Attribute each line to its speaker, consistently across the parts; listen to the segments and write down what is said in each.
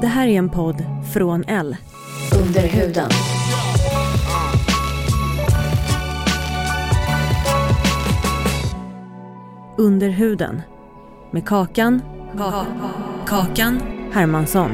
Speaker 1: Det här är en podd från L.
Speaker 2: Under huden.
Speaker 1: Under huden. Med Kakan. Kakan Hermansson.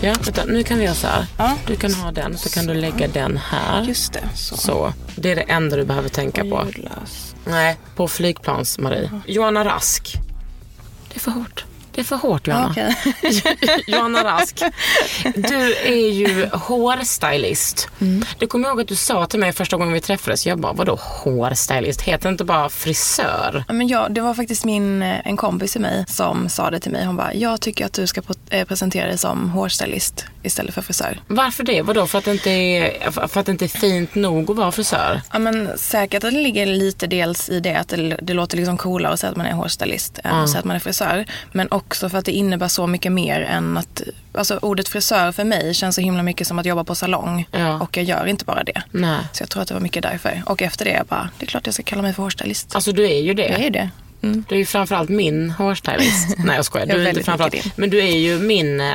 Speaker 3: Ja, vänta, nu kan vi göra så här.
Speaker 4: Ja.
Speaker 3: Du kan ha den, så kan du lägga den här.
Speaker 4: Just det, så.
Speaker 3: Så, det är det enda du behöver tänka på.
Speaker 4: Ljudlös.
Speaker 3: Nej, på flygplans, Marie. Johanna Rask. Det är för hårt. Det är för hårt, Johanna.
Speaker 4: Okej.
Speaker 3: Johanna Rask. Du är ju hårstylist.
Speaker 4: Mm.
Speaker 3: Det kommer ihåg att du sa till mig första gången vi träffades. Jag bara, vadå hårstylist? Heter det inte bara frisör?
Speaker 5: Men ja, det var faktiskt min, eh, en kompis till mig som sa det till mig. Hon bara, jag tycker att du ska eh, presentera dig som hårstylist istället för frisör.
Speaker 3: Varför det? Vadå? För att det inte är, för att det inte är fint nog att vara frisör?
Speaker 5: Ja, men säkert att det ligger lite dels i det att det, det låter liksom coolare att säga att man är hårstylist än att säga att man är frisör. Men också för att det innebär så mycket mer än att, alltså ordet frisör för mig känns så himla mycket som att jobba på salong.
Speaker 3: Ja.
Speaker 5: Och jag gör inte bara det.
Speaker 3: Nej.
Speaker 5: Så jag tror att det var mycket därför. Och efter det, jag bara, det är klart jag ska kalla mig för hårstylist.
Speaker 3: Alltså du är ju det.
Speaker 5: jag är ju det.
Speaker 3: Du är ju framförallt min hårstylist. Nej jag skojar.
Speaker 5: Jag är
Speaker 3: Du inte framförallt. Men du är ju min eh,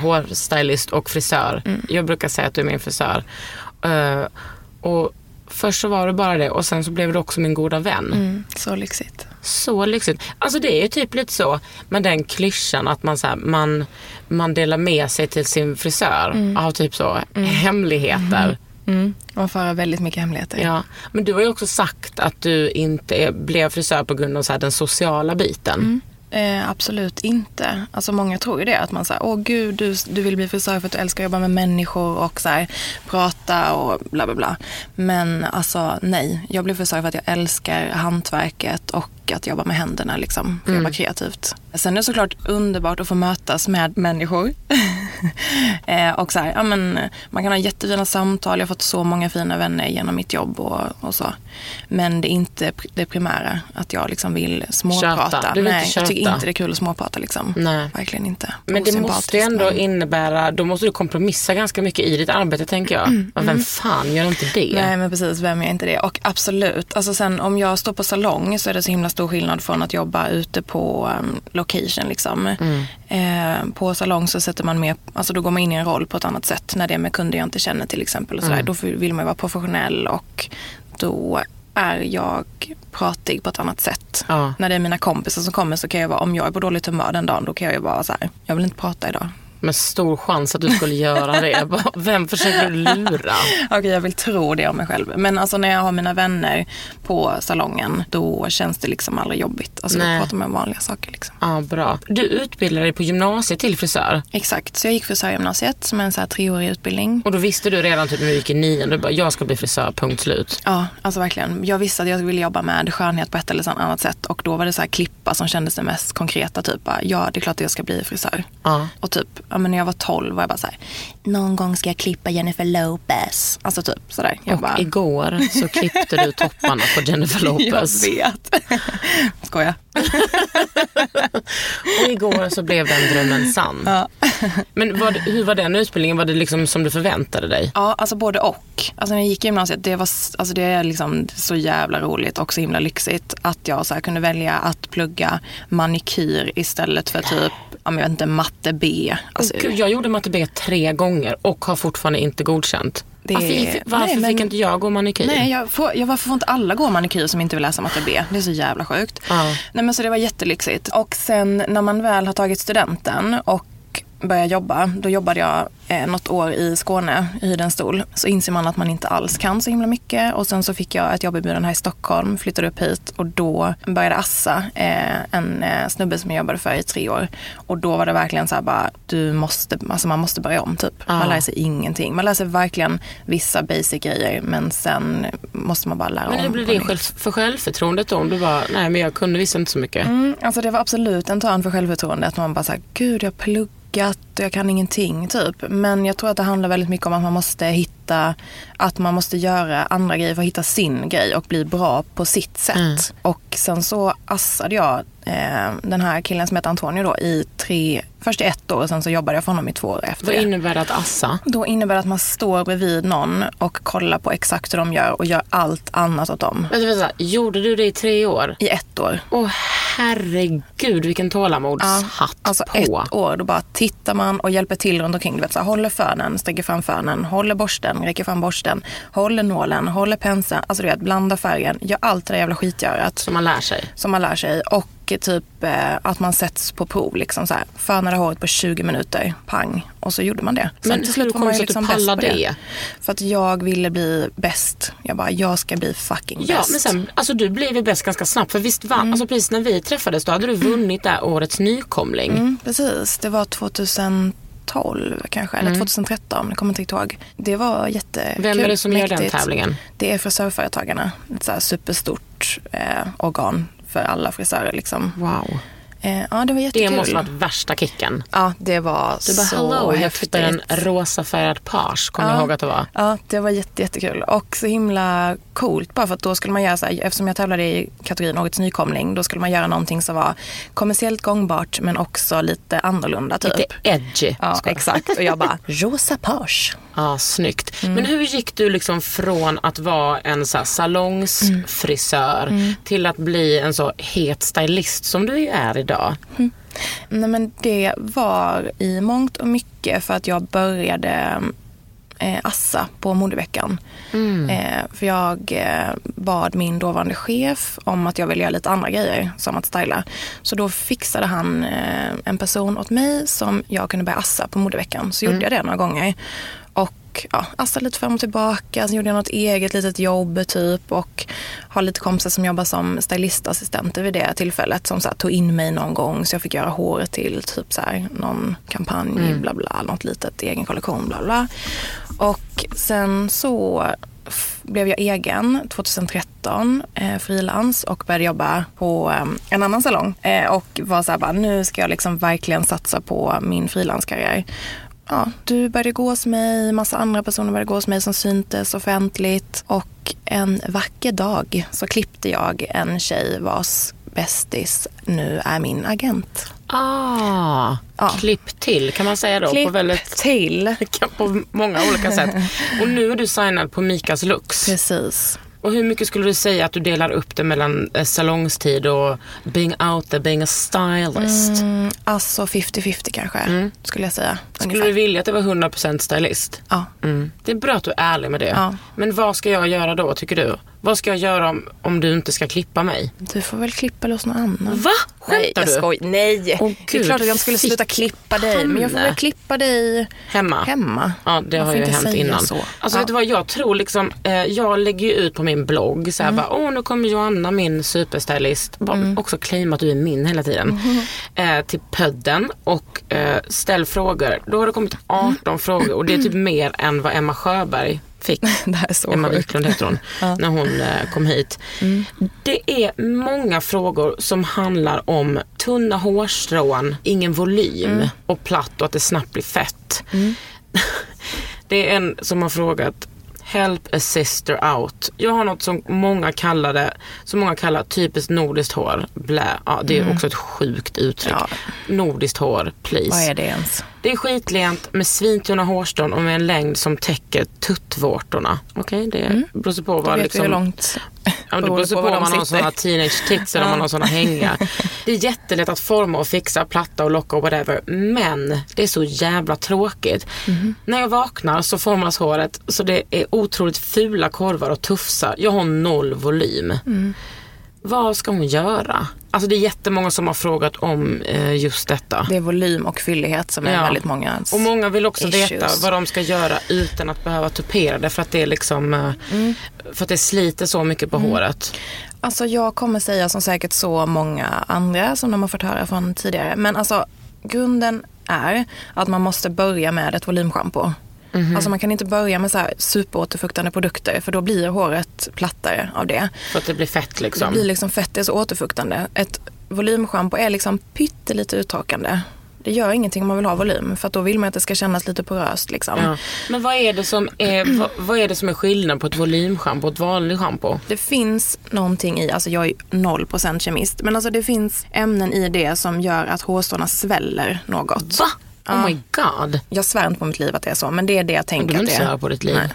Speaker 3: hårstylist och frisör.
Speaker 5: Mm.
Speaker 3: Jag brukar säga att du är min frisör. Eh, och först så var det bara det och sen så blev du också min goda vän.
Speaker 5: Mm, så lyxigt.
Speaker 3: Så lyxigt. Alltså det är ju typ lite så med den klyschan att man, så här, man, man delar med sig till sin frisör
Speaker 5: Mm.
Speaker 3: av typ så hemligheter.
Speaker 5: Man får höra väldigt mycket hemligheter.
Speaker 3: Ja, men du har ju också sagt att du inte blev frisör på grund av så här, den sociala biten.
Speaker 5: Eh, absolut inte. Alltså många tror ju det. Att man säger, åh gud, du, du vill bli frisör för att du älskar att jobba med människor och så här, prata och bla bla bla. Men alltså nej, jag blev frisör för att jag älskar hantverket och att jobba med händerna liksom. För att jobba kreativt. Sen är det såklart underbart att få mötas med människor. eh, och så här, ja, men, man kan ha jättefina samtal. Jag har fått så många fina vänner genom mitt jobb och, och så. Men det är inte det primära, att jag liksom vill småprata.
Speaker 3: Köta. Du vill
Speaker 5: Nej,
Speaker 3: inte
Speaker 5: jag tycker inte det är kul att småprata liksom.
Speaker 3: Nej.
Speaker 5: Verkligen inte.
Speaker 3: Men det måste ju ändå
Speaker 5: men-
Speaker 3: innebära, då måste du kompromissa ganska mycket i ditt arbete tänker jag. Och Vem fan gör inte det?
Speaker 5: Nej men precis, vem är inte det? Och absolut, alltså sen om jag står på salong så är det så himla stor skillnad från att jobba ute på um, location liksom. Eh, på salong så sätter man mer, alltså då går man in i en roll på ett annat sätt när det är med kunder jag inte känner till exempel. Och sådär. Då vill man vara professionell och då är jag pratig på ett annat sätt.
Speaker 3: Ja.
Speaker 5: När det är mina kompisar som kommer så kan jag vara, om jag är på dåligt humör den dagen, då kan jag ju vara så här, jag vill inte prata idag.
Speaker 3: Med stor chans att du skulle göra det. Vem försöker du lura?
Speaker 5: Okej, jag vill tro det om mig själv. Men alltså när jag har mina vänner på salongen, då känns det liksom aldrig jobbigt. Alltså
Speaker 3: Nej.
Speaker 5: då pratar om vanliga saker liksom.
Speaker 3: Ja, bra. Du utbildade dig på gymnasiet till frisör.
Speaker 5: Exakt, så jag gick frisörgymnasiet som är en så här treårig utbildning.
Speaker 3: Och då visste du redan typ när du gick i nian, du bara, jag ska bli frisör, punkt slut.
Speaker 5: Ja, alltså verkligen. Jag visste att jag ville jobba med skönhet på ett eller annat sätt. Och då var det så här klippa som kändes det mest konkreta. Typ, ja det är klart att jag ska bli frisör.
Speaker 3: Ja.
Speaker 5: Och typ, ja, men när jag var 12 var jag bara så här, någon gång ska jag klippa Jennifer Lopez. Alltså typ sådär. Jag
Speaker 3: Och
Speaker 5: bara,
Speaker 3: igår så klippte du topparna på Jennifer Lopez.
Speaker 5: Jag vet. Skoja.
Speaker 3: Och igår så blev den drömmen sann.
Speaker 5: Ja.
Speaker 3: Men var, det- hur var den utbildningen? Var det liksom som du förväntade dig?
Speaker 5: Ja, alltså både och. Alltså när jag gick i gymnasiet, det, var, alltså det är liksom så jävla roligt och så himla lyxigt att jag så kunde välja att plugga manikyr istället för typ, jag vet inte, matte B. Alltså Alltså,
Speaker 3: Gud, jag gjorde matte B tre gånger och har fortfarande inte godkänt.
Speaker 5: Det-
Speaker 3: varför varför
Speaker 5: Nej, men-
Speaker 3: fick inte jag gå manikyr?
Speaker 5: Nej, jag får, jag, varför får inte alla gå manikyr som inte vill läsa matte B? Det är så jävla sjukt.
Speaker 3: Ja.
Speaker 5: Nej, men så det var jättelyxigt. Och sen när man väl har tagit studenten och börjar jobba, då jobbade jag eh, något år i Skåne i en stol. Så inser man att man inte alls kan så himla mycket. Och sen så fick jag ett jobberbjudande här i Stockholm, flyttade upp hit och då började Assa, eh, en eh, snubbe som jag jobbade för i tre år. Och då var det verkligen så här bara, du måste, alltså man måste börja om typ. Man lär sig ingenting. Man lär sig verkligen vissa basic grejer men sen måste man bara lära
Speaker 3: Men
Speaker 5: om.
Speaker 3: hur blir
Speaker 5: på
Speaker 3: det själv, för självförtroendet då? Om du bara, nej men jag kunde visst inte så mycket.
Speaker 5: Mm, alltså det var absolut en törn för självförtroendet. Man bara såhär, gud jag har pluggat och jag kan ingenting typ. Men jag tror att det handlar väldigt mycket om att man måste hitta, att man måste göra andra grejer för att hitta sin grej och bli bra på sitt sätt. Och sen så assade jag den här killen som heter Antonio då i tre, först i ett år och sen så jobbade jag för honom i två år efter
Speaker 3: Vad
Speaker 5: det.
Speaker 3: innebär det att assa?
Speaker 5: Då innebär det att man står bredvid någon och kollar på exakt hur de gör och gör allt annat åt dem.
Speaker 3: Vänta, vänta, gjorde du det i tre år?
Speaker 5: I ett år.
Speaker 3: Åh herregud vilken tålamodshatt
Speaker 5: Alltså
Speaker 3: på.
Speaker 5: ett år, då bara tittar man och hjälper till runt omkring. Du vet, så här, håller fönen, sträcker fram fönen, håller borsten, räcker fram borsten, håller nålen, håller penseln. Alltså du vet, blanda färgen, gör allt det där jävla skitgörat
Speaker 3: Som man lär sig.
Speaker 5: som man lär sig. Och typ eh, att man sätts på prov. Liksom så här, fönade håret på 20 minuter, pang. Och så gjorde man det. Sen
Speaker 3: Men
Speaker 5: till slut var
Speaker 3: kom
Speaker 5: man
Speaker 3: det
Speaker 5: ju liksom bäst på
Speaker 3: det?
Speaker 5: För att jag ville bli bäst. Jag bara, jag ska bli fucking
Speaker 3: Ja,
Speaker 5: bäst.
Speaker 3: men sen, alltså du blev ju bäst ganska snabbt. För visst vann, alltså precis när vi träffades då hade du vunnit där årets nykomling.
Speaker 5: Mm, precis, det var 2012 kanske, eller 2013, jag kommer inte riktigt ihåg. Det var jättekul.
Speaker 3: Mm. Vem är det som gör den tävlingen?
Speaker 5: Det är frisörföretagarna. Ett så superstort eh, organ för alla frisörer. Liksom.
Speaker 3: Wow.
Speaker 5: Eh, ja, det var
Speaker 3: Det
Speaker 5: jättekul.
Speaker 3: måste varit värsta kicken.
Speaker 5: Ja, det var
Speaker 3: Du bara,
Speaker 5: så
Speaker 3: hello, jag
Speaker 5: häftigt.
Speaker 3: en rosafärgad page, kommer jag ihåg att det var.
Speaker 5: Ja, det var jätte, jättekul. Och så himla coolt bara för att då skulle man göra så här, eftersom jag tävlade i kategorin Årets nykomling, då skulle man göra någonting som var kommersiellt gångbart men också lite annorlunda typ.
Speaker 3: Lite edgy.
Speaker 5: Ja, exakt. Och jag bara, rosa page.
Speaker 3: Ja, snyggt.
Speaker 5: Mm.
Speaker 3: Men hur gick du liksom från att vara en så här salongsfrisör
Speaker 5: Mm.
Speaker 3: till att bli en så het stylist som du är idag?
Speaker 5: Nej men det var i mångt och mycket för att jag började eh, assa på modeveckan. Eh, för jag eh, bad min dåvarande chef om att jag ville göra lite andra grejer som att styla. Så då fixade han eh, en person åt mig som jag kunde börja assa på modeveckan. Så gjorde jag det några gånger. Och ja, assa lite fram och tillbaka. Sen gjorde jag något eget litet jobb typ. Och har lite kompisar som jobbar som stylistassistenter vid det tillfället. Som så här, tog in mig någon gång så jag fick göra håret till typ så här, någon kampanj, bla bla, något litet egen kollektion, bla bla. Och sen så blev jag egen 2013, eh, frilans och började jobba på eh, en annan salong. Eh, och var så här bara, nu ska jag liksom verkligen satsa på min frilanskarriär. Ja, du började gå hos mig, massa andra personer började gå hos mig som syntes offentligt. Och en vacker dag så klippte jag en tjej vars bästis nu är min agent.
Speaker 3: Ah,
Speaker 5: Ja.
Speaker 3: klipp till kan man säga då.
Speaker 5: Klipp
Speaker 3: På, väldigt,
Speaker 5: till.
Speaker 3: på många olika sätt. Och nu är du signad på Mikas Lux.
Speaker 5: Precis.
Speaker 3: Och hur mycket skulle du säga att du delar upp det mellan eh, salongstid och being out there, being a stylist?
Speaker 5: Mm, alltså 50-50 kanske, skulle jag säga.
Speaker 3: Skulle
Speaker 5: ungefär.
Speaker 3: du vilja att det var 100% stylist?
Speaker 5: Ja.
Speaker 3: Mm. Det är bra att du är ärlig med det.
Speaker 5: Ja.
Speaker 3: Men vad ska jag göra då tycker du? Vad ska jag göra om, om du inte ska klippa mig?
Speaker 5: Du får väl klippa hos någon annan.
Speaker 3: Va?
Speaker 5: Nej,
Speaker 3: Skämtar
Speaker 5: jag
Speaker 3: du?
Speaker 5: skoj. Nej, det
Speaker 3: Åh,
Speaker 5: är
Speaker 3: Gud,
Speaker 5: klart att jag skulle sluta klippa dig. Men jag får väl klippa dig
Speaker 3: Hemma?
Speaker 5: hemma.
Speaker 3: Ja, det
Speaker 5: Man
Speaker 3: har ju
Speaker 5: inte
Speaker 3: hänt innan.
Speaker 5: Så.
Speaker 3: Alltså
Speaker 5: ja.
Speaker 3: vet du vad, jag tror liksom, eh, jag lägger ju ut på min blogg så här
Speaker 5: Mm.
Speaker 3: bara, åh nu kommer Joanna min superstylist, bara, också claima att du är min hela tiden,
Speaker 5: Mm.
Speaker 3: eh, till podden och eh, ställ frågor. Då har det kommit 18 frågor och det är typ mer än vad Emma Sjöberg fick.
Speaker 5: Det här är så
Speaker 3: Emma. Wiklund heter hon, när hon eh, kom hit. Det är många frågor som handlar om tunna hårstrån, ingen volym och platt och att det snabbt blir fett. Det är en som har frågat Help a sister out. Jag har något som många kallar det, som många kallar typiskt nordiskt hår. Blä. Ja, det är också ett sjukt uttryck.
Speaker 5: Ja.
Speaker 3: Nordiskt hår, please.
Speaker 5: Vad är det ens?
Speaker 3: Det är skitlent med svintunna hårstrån och med en längd som täcker tuttvårtorna. Okej, det beror sig på vad liksom,
Speaker 5: hur långt
Speaker 3: Ja, det beror på
Speaker 5: på var
Speaker 3: om man har
Speaker 5: sitter.
Speaker 3: såna teenage tits eller om man har såna hänga. Det är jättelätt att forma och fixa, platta och locka och whatever. Men det är så jävla tråkigt.
Speaker 5: Mhm.
Speaker 3: När jag vaknar så formas håret så det är otroligt fula korvar och tufsar. Jag har noll volym.
Speaker 5: Mm.
Speaker 3: Vad ska hon göra? Alltså det är jättemånga som har frågat om eh, just detta.
Speaker 5: Det är volym och fyllighet som är
Speaker 3: Ja.
Speaker 5: väldigt många
Speaker 3: Och många vill också
Speaker 5: issues.
Speaker 3: veta vad de ska göra utan att behöva tupera det för att det är liksom eh,
Speaker 5: Mm.
Speaker 3: för att det sliter så mycket på håret.
Speaker 5: Alltså jag kommer säga som säkert så många andra som de har fått höra från tidigare. Men alltså grunden är att man måste börja med ett volymschampo.
Speaker 3: Mhm.
Speaker 5: Alltså man kan inte börja med så här superåterfuktande produkter för då blir håret plattare av det.
Speaker 3: För att det blir fett
Speaker 5: Det
Speaker 3: liksom.
Speaker 5: blir liksom fett, det är så återfuktande. Ett volymschampo är liksom pyttelite uttorkande. Det gör ingenting om man vill ha volym för då vill man att det ska kännas lite poröst liksom.
Speaker 3: Ja. Men vad är, det som är, vad, vad är det som är skillnad på ett volymschampo och ett vanligt schampo?
Speaker 5: Det finns någonting i, alltså jag är 0% kemist, men alltså det finns ämnen i det som gör att hårstråna sväller något.
Speaker 3: Va? Oh my god.
Speaker 5: Jag svär inte på mitt liv att det är så, men det är det jag tänker
Speaker 3: behöver
Speaker 5: att
Speaker 3: inte svära på ditt liv.
Speaker 5: Nej.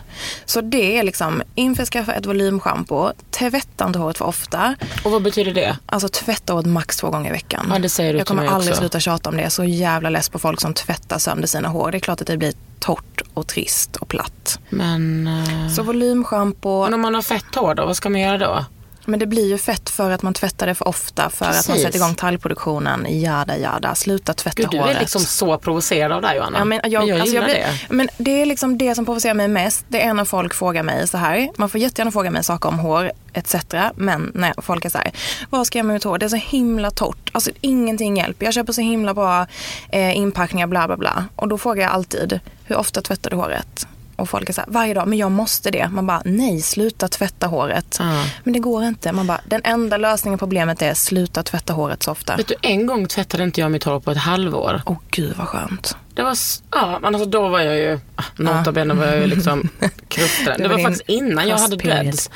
Speaker 5: Så det är liksom, införskaffa ett volymschampo, tvätta inte håret för ofta.
Speaker 3: Och vad betyder det?
Speaker 5: Alltså tvätta håret max två gånger i veckan.
Speaker 3: Ja, det säger du
Speaker 5: Jag
Speaker 3: till
Speaker 5: kommer
Speaker 3: mig
Speaker 5: aldrig
Speaker 3: också.
Speaker 5: sluta tjata om det. Jag är så jävla less på folk som tvättar sönder sina hår. Det är klart att det blir torrt och trist och platt.
Speaker 3: Men, eh,
Speaker 5: Så volymschampo,
Speaker 3: men om man har fett hår då, vad ska man göra då?
Speaker 5: Men det blir ju fett för att man tvättar det för ofta, för att man
Speaker 3: Precis.
Speaker 5: sätter igång talgproduktionen, jada jada. Sluta tvätta
Speaker 3: Gud, du
Speaker 5: håret.
Speaker 3: är liksom så provocerad av det här Johanna.
Speaker 5: Ja, men jag,
Speaker 3: men jag
Speaker 5: alltså jag blir,
Speaker 3: det.
Speaker 5: Men det är liksom det som provocerar mig mest. Det är när folk frågar mig så här. Man får jättegärna fråga mig saker om hår etc. Men när folk är så här. Vad ska jag med mitt hår? Det är så himla torrt. Alltså ingenting hjälper. Jag köper så himla bra eh, inpackningar bla bla bla. Och då frågar jag alltid. Hur ofta tvättar du håret? Och folk är så här, varje dag, men jag måste det. Man bara, nej, sluta tvätta håret.
Speaker 3: Ja.
Speaker 5: Men det går inte. Man bara, den enda lösningen på problemet är sluta tvätta håret så ofta.
Speaker 3: Vet du, en gång tvättade inte jag mitt hår på ett halvår.
Speaker 5: Åh gud vad skönt.
Speaker 3: Det var, ja men alltså då var jag ju, ah, nota bene var jag ju liksom kruftaren.
Speaker 5: Det
Speaker 3: Det
Speaker 5: var
Speaker 3: var faktiskt innan jag hade dreads.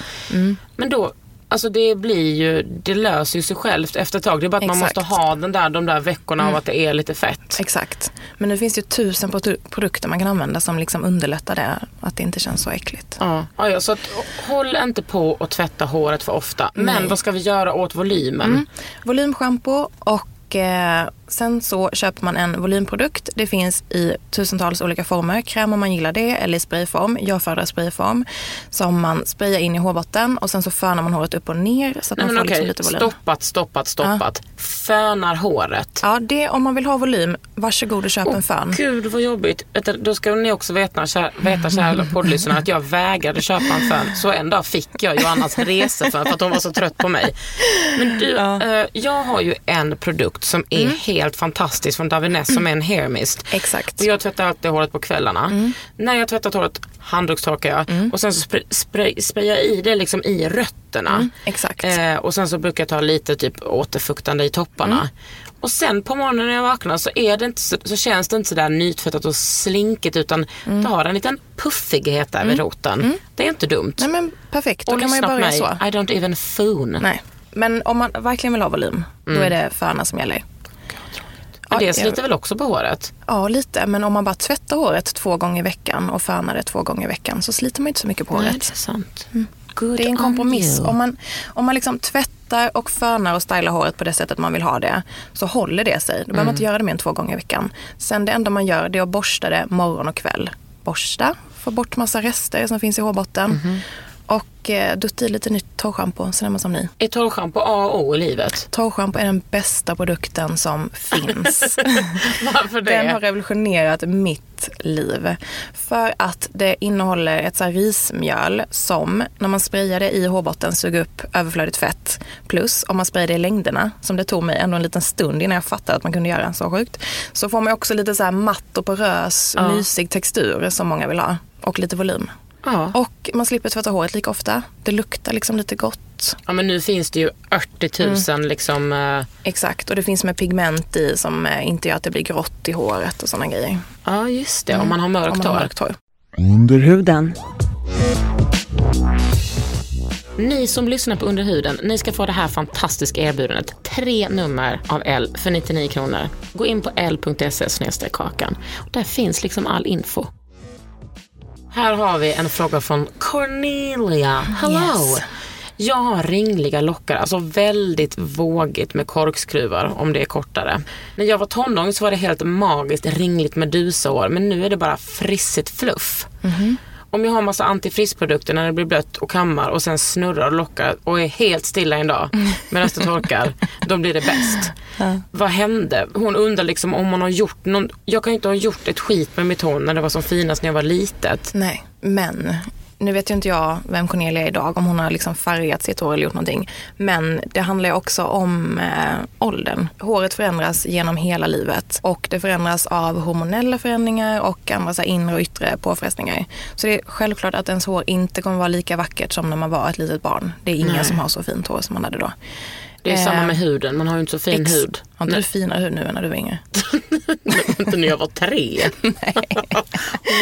Speaker 3: Men då, alltså det blir ju, det löser ju sig självt efter ett tag. Det är bara att man
Speaker 5: Exakt.
Speaker 3: måste ha den där, de där veckorna av att det är lite fett.
Speaker 5: Exakt. Men nu finns det ju tusen produ- produkter man kan använda som liksom underlättar det. Att det inte känns så äckligt.
Speaker 3: Ja, ja, ja, så att, håll inte på att tvätta håret för ofta. Men
Speaker 5: Nej.
Speaker 3: vad ska vi göra åt volymen?
Speaker 5: Volymschampo och eh, sen så köper man en volymprodukt. Det finns i tusentals olika former. Kräm om man gillar det eller i sprayform. Jag föredrar sprayform. Som man sprayar in i hårbotten och sen så fönar man håret upp och ner så att
Speaker 3: Nej
Speaker 5: man får liksom lite volym.
Speaker 3: stoppat, stoppat, stoppat. Fönar håret.
Speaker 5: Ja, det om man vill ha volym, varsågod och köp en fön.
Speaker 3: Gud vad jobbigt. Då ska ni också veta, kär, veta kära poddlyssnare, att jag vägrade köpa en fön. Så en dag fick jag Johannas resefön för att hon var så trött på mig. Men du, eh, jag har ju en produkt som är helt fantastisk från Davines som är en hair mist.
Speaker 5: Exakt.
Speaker 3: Och jag tvättar alltid håret på kvällarna. När jag tvättat håret handdukstorkar jag och sen så spray, spray, sprayar jag i det liksom i rötterna.
Speaker 5: exakt.
Speaker 3: Eh, och sen så brukar jag ta lite typ återfuktande i topparna. Och sen på morgonen när jag vaknar så, är det inte så, så känns det inte sådär nytvättat och slinkigt utan det har en liten puffighet där vid roten. Det är inte dumt.
Speaker 5: Nej men perfekt, då
Speaker 3: och
Speaker 5: kan man ju börja
Speaker 3: mig,
Speaker 5: så.
Speaker 3: I don't even foon.
Speaker 5: Nej. Men om man verkligen vill ha volym, då är det föna som gäller.
Speaker 3: Men det sliter väl också på håret?
Speaker 5: Ja, lite. Men om man bara tvättar håret två gånger i veckan och fönar det två gånger i veckan så sliter man inte så mycket på
Speaker 3: Nej,
Speaker 5: håret.
Speaker 3: det är sant. Good
Speaker 5: Det är en kompromiss. Om man, om man liksom tvättar och fönar och stylar håret på det sättet man vill ha det så håller det sig. Då behöver man inte göra det mer än två gånger i veckan. Sen det enda man gör det är att borsta det morgon och kväll. Borsta, få bort massa rester som finns i hårbotten. Och eh, dutta i lite nytt torrschampo, sen är man som ny.
Speaker 3: Är torrschampo A och O i livet?
Speaker 5: Torrschampo är den bästa produkten som finns.
Speaker 3: Varför det?
Speaker 5: Den har revolutionerat mitt liv. För att det innehåller ett så rismjöl som när man sprayar det i hårbotten suger upp överflödigt fett. Plus om man sprayar det i längderna, som det tog mig ändå en liten stund innan jag fattade att man kunde göra så sjukt. Så får man också lite så här matt och porös,
Speaker 3: Ja.
Speaker 5: mysig textur som många vill ha. Och lite volym.
Speaker 3: Ja.
Speaker 5: Och man slipper tvätta håret lika ofta. Det luktar liksom lite gott.
Speaker 3: ja, men nu finns det ju 80 000 liksom... eh,
Speaker 5: Exakt, och det finns med pigment i som eh, inte gör att det blir grått i håret och sådana grejer.
Speaker 3: Ja, just det. Om man har mörkt
Speaker 5: Om man har
Speaker 3: hår.
Speaker 5: mörkt hår.
Speaker 1: Under huden.
Speaker 3: Ni som lyssnar på Under huden, ni ska få det här fantastiska erbjudandet. Tre nummer av L för 99 kronor. Gå in på l.se kakan. Och Där finns liksom all info. Här har vi en fråga från Cornelia. Hello!
Speaker 5: Yes.
Speaker 3: Jag har ringliga lockar, alltså väldigt vågigt med korkskruvar om det är kortare. När jag var tonåring så var det helt magiskt ringligt medusahår men nu är det bara frissigt fluff. Om jag har massa antifrissprodukter när det blir blött och kammar och sen snurrar och lockar och är helt stilla en dag medan det torkar, då blir det bäst. Vad hände? Hon undrar liksom om hon har gjort någon, jag kan ju inte ha gjort ett skit med mitt hår när det var som finast när jag var litet.
Speaker 5: Nej, men nu vet ju inte jag vem Cornelia är idag, om hon har liksom färgat sitt hår eller gjort någonting. Men det handlar ju också om eh, åldern. Håret förändras genom hela livet och det förändras av hormonella förändringar och andra så här, inre och yttre påfrestningar. Så det är självklart att ens hår inte kommer vara lika vackert som när man var ett litet barn. Det är ingen
Speaker 3: Nej.
Speaker 5: som har så fint hår som man hade då.
Speaker 3: Det är
Speaker 5: Eh,
Speaker 3: samma med huden, man har ju inte så fin
Speaker 5: Ex-
Speaker 3: hud.
Speaker 5: Har inte du finare hud nu än när du var yngre?
Speaker 3: inte när jag var tre.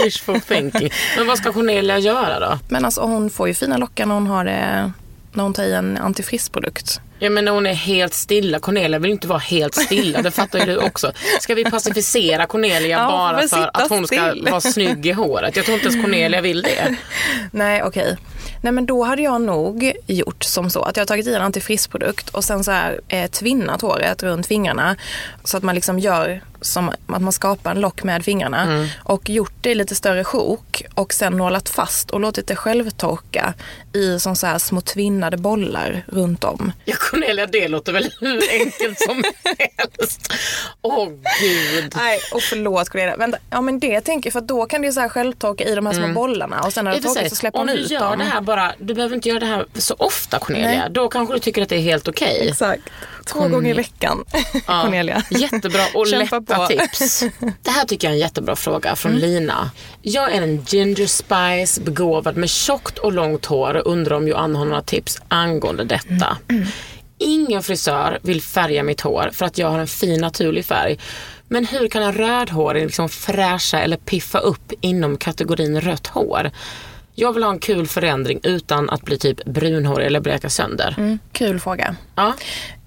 Speaker 3: Wishful thinking. Men vad ska Cornelia göra då?
Speaker 5: Men alltså hon får ju fina lockar när hon har det, när hon tar i en antifrissprodukt.
Speaker 3: Ja men hon är helt stilla. Cornelia vill inte vara helt stilla, det fattar ju du också. Ska vi pacificera Cornelia
Speaker 5: Ja,
Speaker 3: bara för att hon ska
Speaker 5: still.
Speaker 3: vara snygg i håret? Jag tror inte ens Cornelia vill det.
Speaker 5: Nej, okej. Nej, men då hade jag nog gjort som så att jag tagit i en antifrissprodukt och sen så här eh, tvinnat håret runt fingrarna så att man liksom gör som att man skapar en lock med fingrarna
Speaker 3: Mm.
Speaker 5: och gjort det i lite större sjok och sen nålat fast och låtit det självtorka i som så här små tvinnade bollar runt om.
Speaker 3: Ja Cornelia, det låter väl hur enkelt som helst. Åh gud.
Speaker 5: Nej, och förlåt Cornelia. Vänta, ja men det tänker jag för att då kan det ju så här självtorka i de här små bollarna och sen när det
Speaker 3: för
Speaker 5: torkat så släpper
Speaker 3: om
Speaker 5: hon
Speaker 3: du
Speaker 5: ut
Speaker 3: gör
Speaker 5: dem.
Speaker 3: det här bara, du behöver inte göra det här så ofta Cornelia.
Speaker 5: Nej.
Speaker 3: Då kanske du tycker att det är helt okej.
Speaker 5: Exakt. Två
Speaker 3: Corne-
Speaker 5: gånger i veckan,
Speaker 3: Ja,
Speaker 5: Cornelia.
Speaker 3: Jättebra och
Speaker 5: Kämpa
Speaker 3: lätta
Speaker 5: på.
Speaker 3: tips. Det här tycker jag är en jättebra fråga
Speaker 5: Mm.
Speaker 3: från Lina. Jag är en ginger spice begåvad med tjockt och långt hår och undrar om Joanna har några tips angående detta.
Speaker 5: Mm.
Speaker 3: Ingen frisör vill färga mitt hår för att jag har en fin naturlig färg. Men hur kan en rödhårig liksom fräscha eller piffa upp inom kategorin rött hår? Jag vill ha en kul förändring utan att bli typ brunhårig eller bleka sönder.
Speaker 5: Mm, kul fråga.
Speaker 3: Ja.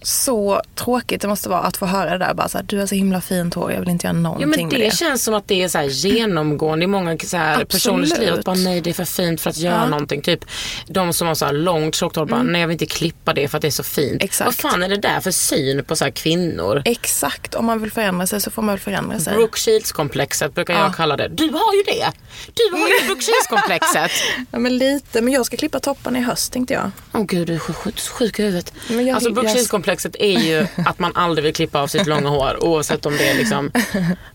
Speaker 5: Så tråkigt det måste vara att få höra det där. Bara så här, du har så himla fint hår, jag vill inte göra
Speaker 3: Ja,
Speaker 5: någonting
Speaker 3: men
Speaker 5: med
Speaker 3: det
Speaker 5: det.
Speaker 3: känns som att det är så genomgående i många så här personers liv. Att bara, nej, det är för fint för att göra
Speaker 5: Ja. Mm.
Speaker 3: någonting. Typ de som har så här långt tjockt hår, bara, nej jag vill inte klippa det för att det är så fint.
Speaker 5: Exakt.
Speaker 3: Vad fan är det där för syn på så här kvinnor?
Speaker 5: Exakt, om man vill förändra sig så får man väl förändra sig.
Speaker 3: Brooke Shields-komplexet brukar
Speaker 5: Ja.
Speaker 3: jag kalla det. Du har ju det! Du har ju Brooke Shields-komplexet.
Speaker 5: Ja, men lite, men jag ska klippa topparna i höst tänkte jag.
Speaker 3: Åh gud, du är sjuk, sjuk, i huvudet.
Speaker 5: Men jag-
Speaker 3: alltså Brooke
Speaker 5: jag-
Speaker 3: Shields-komplexet är ju att man aldrig vill klippa av sitt långa hår oavsett om det liksom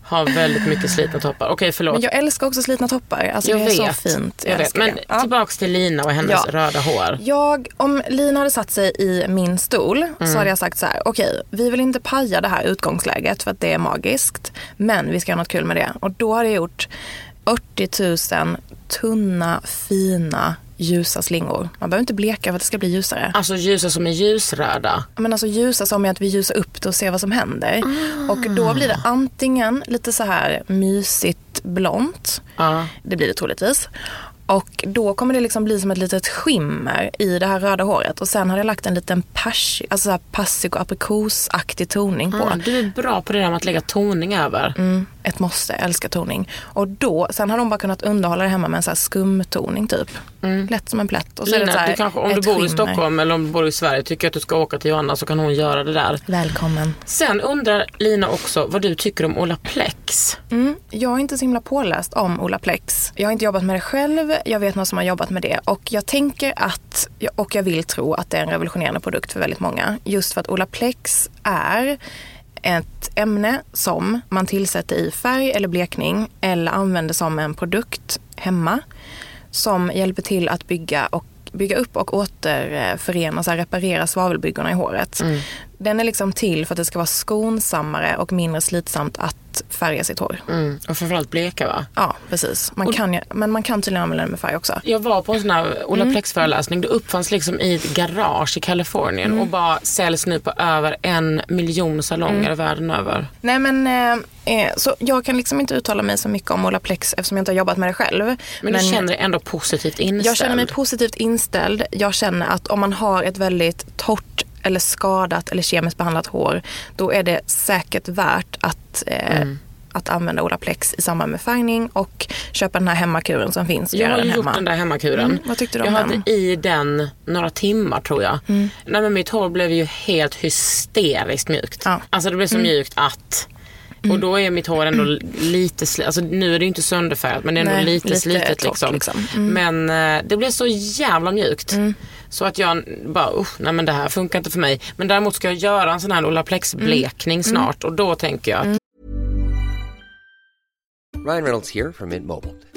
Speaker 3: har väldigt mycket slitna toppar. Okej, förlåt.
Speaker 5: Men jag älskar också slitna toppar. Alltså,
Speaker 3: jag
Speaker 5: det är
Speaker 3: vet.
Speaker 5: så fint.
Speaker 3: Jag vet.
Speaker 5: älskar
Speaker 3: Men
Speaker 5: det.
Speaker 3: Tillbaks till Lina och hennes
Speaker 5: Ja.
Speaker 3: röda hår.
Speaker 5: Jag, om Lina hade satt sig i min stol
Speaker 3: Mm.
Speaker 5: så hade jag sagt så här, okej, vi vill inte paja det här utgångsläget för att det är magiskt, men vi ska göra något kul med det. Och då hade jag gjort 80 000 tunna, fina, ljusa slingor. Man behöver inte bleka för att det ska bli ljusare.
Speaker 3: Alltså ljusa som är ljusröda.
Speaker 5: Men alltså ljusa som är att vi ljusar upp det och ser vad som händer.
Speaker 3: Ah.
Speaker 5: Och då blir det antingen lite så här mysigt blont.
Speaker 3: Ja.
Speaker 5: Det blir det troligtvis. Och då kommer det liksom bli som ett litet skimmer i det här röda håret. Och sen har jag lagt en liten pers, alltså persik och aprikosaktig toning på.
Speaker 3: Ah, du är bra på det där med att lägga toning över.
Speaker 5: Mm, ett måste, älskar toning. Och då, sen har de bara kunnat underhålla det hemma med en så här skumtoning typ. Lätt som en plätt. Och så är det så
Speaker 3: Lina,
Speaker 5: här
Speaker 3: du kanske, om du bor i
Speaker 5: skimmer.
Speaker 3: Stockholm eller om du bor i Sverige tycker att du ska åka till Johanna så kan hon göra det där.
Speaker 5: Välkommen.
Speaker 3: Sen undrar Lina också vad du tycker om Olaplex.
Speaker 5: Mm, jag är inte så himla påläst om Olaplex. Jag har inte jobbat med det själv. Jag vet någon som har jobbat med det. Och jag tänker att, och jag vill tro att det är en revolutionerande produkt för väldigt många. Just för att Olaplex är ett ämne som man tillsätter i färg eller blekning eller använder som en produkt hemma som hjälper till att bygga, och, bygga upp och återförena, så här, reparera svavelbyggorna i håret. Mm. Den är liksom till för att det ska vara skonsammare och mindre slitsamt att färga sitt hår.
Speaker 3: Mm. Och framförallt bleka va?
Speaker 5: Ja, precis. Man kan ju, men man kan tydligen använda den med färg också.
Speaker 3: Jag var på en sån här
Speaker 5: Mm.
Speaker 3: Olaplex-föreläsning. Det uppfanns liksom i ett garage i Kalifornien
Speaker 5: Mm.
Speaker 3: och bara säljs nu på över en miljon salonger
Speaker 5: Mm.
Speaker 3: världen över.
Speaker 5: Nej men, eh, eh, så jag kan liksom inte uttala mig så mycket om Olaplex eftersom jag inte har jobbat med det själv.
Speaker 3: Men, du känner dig ändå positivt inställd?
Speaker 5: Jag känner mig positivt inställd. Jag känner att om man har ett väldigt torrt eller skadat eller kemiskt behandlat hår, då är det säkert värt att eh, att använda Olaplex i samband med färgning och köpa den här hemmakuren som finns.
Speaker 3: Jag har
Speaker 5: den
Speaker 3: gjort
Speaker 5: hemma.
Speaker 3: den där hemmakuren.
Speaker 5: Mm, vad tyckte du
Speaker 3: jag
Speaker 5: om
Speaker 3: hade
Speaker 5: den?
Speaker 3: i den några timmar tror jag. Nej, men mitt hår blev ju helt hysteriskt mjukt.
Speaker 5: Ja.
Speaker 3: Alltså det blev så mjukt att och då är mitt hår ändå lite slitet. Alltså nu är det ju inte sönderfärgat men det är ändå
Speaker 5: Nej,
Speaker 3: lite,
Speaker 5: lite
Speaker 3: slitet liksom.
Speaker 5: liksom.
Speaker 3: Men eh, det blev så jävla mjukt. Så att jag bara, usch, nej men det här funkar inte för mig. Men däremot ska jag göra en sån här Olaplex blekning snart och då tänker jag att
Speaker 6: Ryan Reynolds here from Mint Mobile.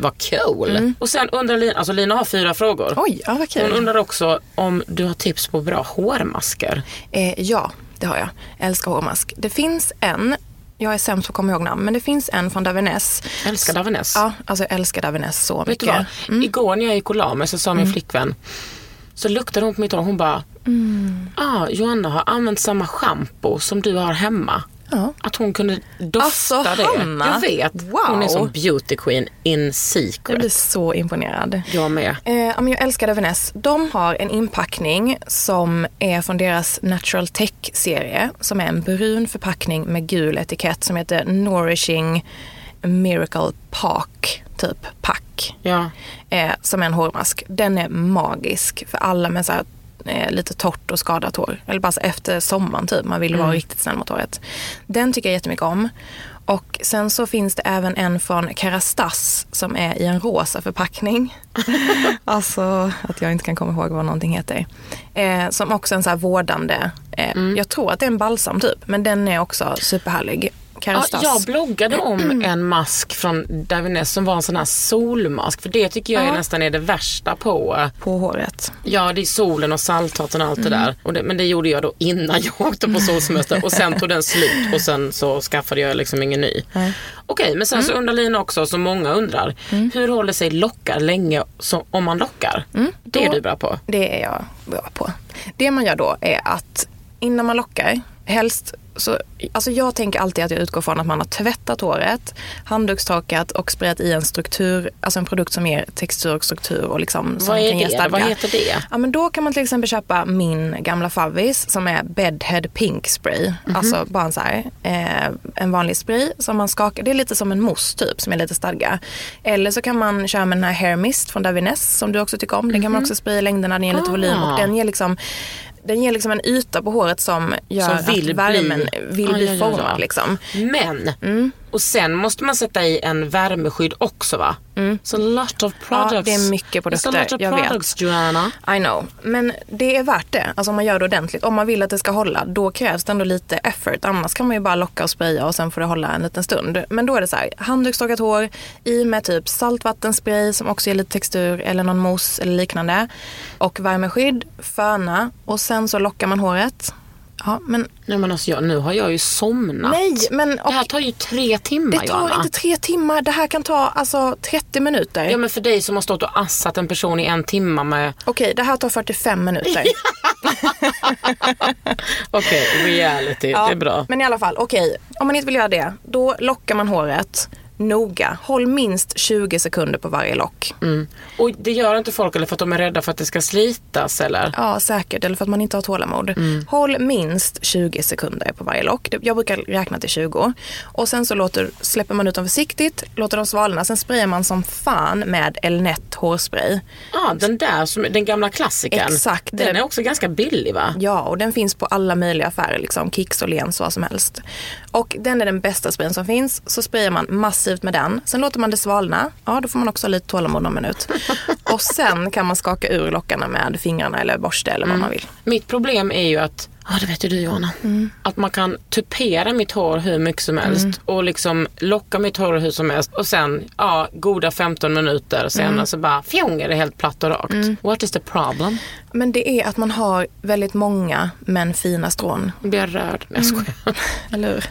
Speaker 3: vad cool. Och sen undrar Lina, alltså Lina har fyra frågor.
Speaker 5: Oj, ja vad
Speaker 3: Hon
Speaker 5: kul.
Speaker 3: undrar också om du har tips på bra hårmasker.
Speaker 5: Eh, ja, det har jag. Jag älskar hårmask. Det finns en, jag är sämst på att komma ihåg namn, men det finns en från Davines.
Speaker 3: Älskar Davines.
Speaker 5: Ja, alltså jag älskar Davines så
Speaker 3: Vet
Speaker 5: mycket.
Speaker 3: du vad? Igår när jag gick och la mig så sa min flickvän, så luktade hon på mitt hår hon bara, ah, Johanna har använt samma schampo som du har hemma.
Speaker 5: Ja.
Speaker 3: Att hon kunde dofta
Speaker 5: Alltså,
Speaker 3: det.
Speaker 5: Hanna.
Speaker 3: Jag vet.
Speaker 5: Wow.
Speaker 3: Hon är som beauty queen in
Speaker 5: Jag
Speaker 3: secret.
Speaker 5: blir så imponerad.
Speaker 3: Jag med.
Speaker 5: Eh, jag älskar Davines. De har en inpackning som är från deras Natural Tech-serie. Som är en brun förpackning med gul etikett som heter Nourishing Miracle Park, typ pack.
Speaker 3: Ja.
Speaker 5: Eh, som är en hårmask. Den är magisk för alla med så här, eh, lite torrt och skadat hår. Eller bara efter sommaren typ, man vill vara riktigt snäll mot håret. Den tycker jag jättemycket om. Och sen så finns det även en från Kerastas som är i en rosa förpackning. alltså att jag inte kan komma ihåg vad någonting heter. Eh, som också är en så här vårdande, eh, jag tror att det är en balsam typ, men den är också superhärlig.
Speaker 3: Ja,
Speaker 5: Kerastas.
Speaker 3: jag bloggade om en mask från Davines som var en sån här solmask. För det tycker jag är nästan är det värsta på
Speaker 5: på håret.
Speaker 3: Ja, det är solen och saltvatten och allt det där. Och det, men det gjorde jag då innan jag åkte på solsemester och sen tog den slut och sen så skaffade jag liksom ingen ny. Okej, men sen så undrar Lina också, som många undrar, hur håller sig lockar länge så, om man lockar? Det är
Speaker 5: Då-
Speaker 3: du bra på.
Speaker 5: Det är jag bra på. Det man gör då är att innan man lockar, helst så, alltså jag tänker alltid att jag utgår från att man har tvättat håret, handdukstorkat och sprayat i en struktur, alltså en produkt som ger textur och struktur och liksom som
Speaker 3: Vad är
Speaker 5: kan ge
Speaker 3: det?
Speaker 5: stadga.
Speaker 3: Vad heter det?
Speaker 5: Ja men då kan man till exempel köpa min gamla favvis som är Bedhead Pink Spray.
Speaker 3: Mhm.
Speaker 5: Alltså bara en så här, eh, en vanlig spray som man skakar. Det är lite som en mousse typ som är lite stadga. Eller så kan man köra med den här Hair Mist från Davines som du också tycker om. Den kan man också spraya i längderna, den ger lite
Speaker 3: Mhm. Ah.
Speaker 5: volym och den ger liksom den ger liksom en yta på håret som gör
Speaker 3: Som vill
Speaker 5: att värmen
Speaker 3: bli-
Speaker 5: vill bli formad. Liksom.
Speaker 3: Men, och sen måste man sätta i en värmeskydd också va? Så lot of products.
Speaker 5: Ja, det är mycket produkter,
Speaker 3: It's a lot of
Speaker 5: jag vet.
Speaker 3: products Joanna.
Speaker 5: I know. Men det är värt det. Alltså om man gör det ordentligt. Om man vill att det ska hålla, då krävs det ändå lite effort. Annars kan man ju bara locka och spraya och sen får det hålla en liten stund. Men då är det så här, handdukstorkat hår, i med typ saltvattenspray som också ger lite textur eller någon mousse eller liknande. Och värmeskydd, föna och sen så lockar man håret. Ja, men
Speaker 3: Nej men alltså jag, nu har jag ju somnat.
Speaker 5: nej, men
Speaker 3: Det här
Speaker 5: och,
Speaker 3: tar ju tre timmar
Speaker 5: det tar
Speaker 3: Johanna.
Speaker 5: inte tre timmar. Det här kan ta alltså 30 minuter.
Speaker 3: Ja men för dig som har stått och assat en person i en timma med,
Speaker 5: Okej, det här tar 45 minuter.
Speaker 3: okej reality, det är bra.
Speaker 5: Men i alla fall, okej. Om man inte vill göra det, då lockar man håret. Noga. Håll minst 20 sekunder på varje lock.
Speaker 3: Mm. Och det gör inte folk eller för att de är rädda för att det ska slitas eller?
Speaker 5: Ja, säkert. Eller för att man inte har tålamod.
Speaker 3: Mm.
Speaker 5: Håll minst 20 sekunder på varje lock. Jag brukar räkna till 20. Och sen så låter, släpper man ut dem försiktigt, låter dem svalna. Sen sprayar man som fan med Elnett hårspray.
Speaker 3: Ja, den där, som, den gamla klassikern.
Speaker 5: Exakt.
Speaker 3: Den
Speaker 5: Det-
Speaker 3: är också ganska billig va?
Speaker 5: Ja, och den finns på alla möjliga affärer, liksom Kicks och Lens, vad som helst. Och den är den bästa sprayen som finns. Så sprayar man massivt med den. Sen låter man det svalna. Ja, då får man också ha lite tålamod någon minut. och sen kan man skaka ur lockarna med fingrarna eller borste eller vad man vill.
Speaker 3: Mitt problem är ju att, ja det vet ju du Johanna,
Speaker 5: Mm.
Speaker 3: att man kan tupera mitt hår hur mycket som helst och liksom locka mitt hår hur som helst och sen, ja, goda 15 minuter senare
Speaker 5: Mm.
Speaker 3: så bara fjong är det helt platt och rakt. What is the problem?
Speaker 5: Men det är att man har väldigt många men fina strån.
Speaker 3: Nu blir jag rörd. Nej, jag
Speaker 5: Mm.
Speaker 3: skojar.
Speaker 5: Eller hur?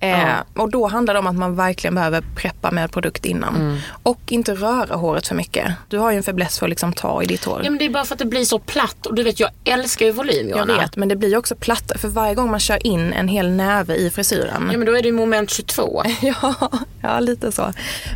Speaker 5: Eh, och då handlar det om att man verkligen behöver preppa med produkt innan.
Speaker 3: Mm.
Speaker 5: Och inte röra håret för mycket. Du har ju en fäbless för att liksom ta i ditt hår.
Speaker 3: Ja men det är bara för att det blir så platt och du vet jag älskar ju volym
Speaker 5: Jag
Speaker 3: Johanna.
Speaker 5: vet, men det blir också platt. För varje gång man kör in en hel näve i frisyren.
Speaker 3: Ja men då är det ju moment 22.
Speaker 5: Ja, ja lite så.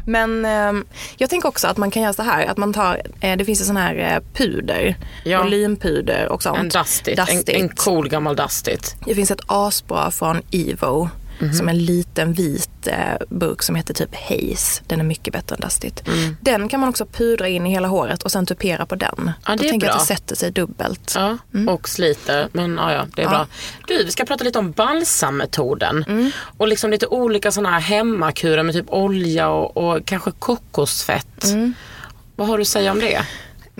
Speaker 5: Men eh, jag tänker också att man kan göra så här. Att man tar, eh, det finns ju sån här eh, puder.
Speaker 3: Ja.
Speaker 5: Volympuder och sånt.
Speaker 3: En dustit, En,
Speaker 5: Dustit.
Speaker 3: en cool gammal dustit.
Speaker 5: Det finns ett asbra från Evo.
Speaker 3: Mhm.
Speaker 5: Som en liten vit eh, burk som heter typ Haze. Den är mycket bättre än Dustit.
Speaker 3: Mm.
Speaker 5: Den kan man också pudra in i hela håret och sen tupera på den.
Speaker 3: Ja,
Speaker 5: Då tänker jag
Speaker 3: bra.
Speaker 5: att det sätter sig dubbelt.
Speaker 3: Ja, och sliter. Men ja, ja, det är
Speaker 5: Mm. Ja.
Speaker 3: bra. Du, vi ska prata lite om balsammetoden.
Speaker 5: Mm.
Speaker 3: Och liksom lite olika sådana här hemmakurer med typ olja och, och kanske kokosfett.
Speaker 5: Mm.
Speaker 3: Vad har du att säga om det?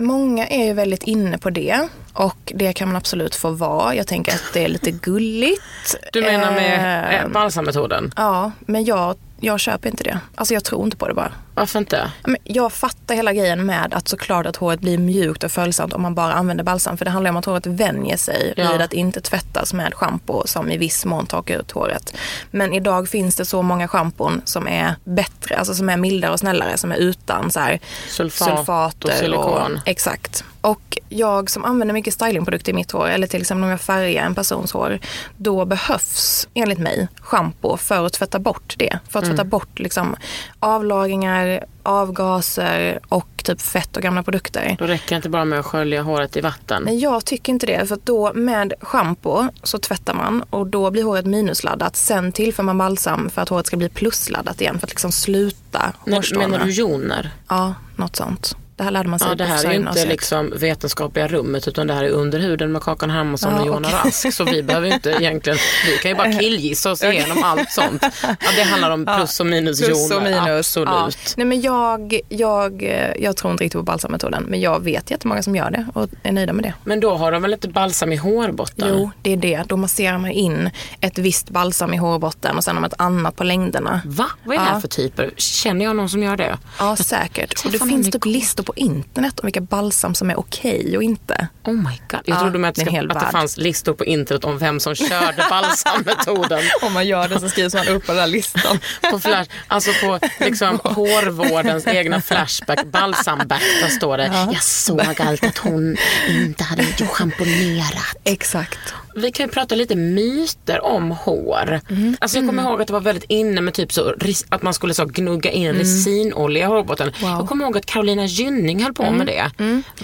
Speaker 5: Många är ju väldigt inne på det och det kan man absolut få vara. Jag tänker att det är lite gulligt.
Speaker 3: Du menar med
Speaker 5: Eh,
Speaker 3: balsammetoden?
Speaker 5: Ja, men jag, jag köper inte det. Alltså jag tror inte på det bara.
Speaker 3: Varför inte?
Speaker 5: Jag fattar hela grejen med att såklart att håret blir mjukt och följsamt om man bara använder balsam. För det handlar om att håret vänjer sig
Speaker 3: Ja.
Speaker 5: vid att inte tvättas med schampo som i viss mån torkar ut håret. Men idag finns det så många schampon som är bättre, alltså som är mildare och snällare, som är utan så här
Speaker 3: Sulfat
Speaker 5: sulfater
Speaker 3: och silikon.
Speaker 5: Exakt. Och jag som använder mycket stylingprodukter i mitt hår, eller till exempel om jag färgar en persons hår, då behövs enligt mig schampo för att tvätta bort det. För att
Speaker 3: Mm.
Speaker 5: tvätta bort liksom avlagringar, avgaser och typ fett och gamla produkter.
Speaker 3: Då räcker det inte bara med att skölja håret i vatten.
Speaker 5: Men jag tycker inte det. För att då med schampo så tvättar man och då blir håret minusladdat. Sen tillför man balsam för att håret ska bli plusladdat igen för att liksom sluta hårstråna.
Speaker 3: menar du joner?
Speaker 5: Ja, något sånt. Det här lärde man sig
Speaker 3: Ja, det här är inte liksom vetenskapliga rummet utan det här är under huden med Kakan Hermansson
Speaker 5: Ja,
Speaker 3: och Johanna
Speaker 5: okej.
Speaker 3: Rask. Så vi behöver inte egentligen, vi kan ju bara killgissa oss igenom allt sånt. Ja, det handlar om plus och minus
Speaker 5: Plus och minus.
Speaker 3: Absolut.
Speaker 5: Nej, men jag, jag, eh, jag tror inte riktigt på balsammetoden. Men jag vet jättemånga som gör det och är nöjda med det.
Speaker 3: Men då har de väl lite balsam i hårbotten?
Speaker 5: Jo, det är det. Då masserar man in ett visst balsam i hårbotten och sen har man ett annat på längderna.
Speaker 3: Va? Vad är det här för typer? Känner jag någon som gör det?
Speaker 5: Ja, säkert. Och det finns typ
Speaker 3: igår.
Speaker 5: Listor på internet om vilka balsam som är okej och inte.
Speaker 3: Oh my god. Jag
Speaker 5: Ja,
Speaker 3: trodde med att,
Speaker 5: det
Speaker 3: att det fanns listor på internet om vem som körde balsammetoden.
Speaker 5: Om man gör det så skrivs man upp på den här listan.
Speaker 3: På flash, alltså på liksom hårvårdens egna Flashback, balsamback, där står det Jag såg allt att hon inte hade schamponerat.
Speaker 5: Exakt.
Speaker 3: Vi kan ju prata lite myter om hår.
Speaker 5: Mm.
Speaker 3: Alltså jag kommer ihåg att det var väldigt inne med typ så, att man skulle så gnugga in resinolja i hårbotten.
Speaker 5: Mm. Wow. Mm.
Speaker 3: Jag kommer ihåg att Carolina Gynning höll på med det.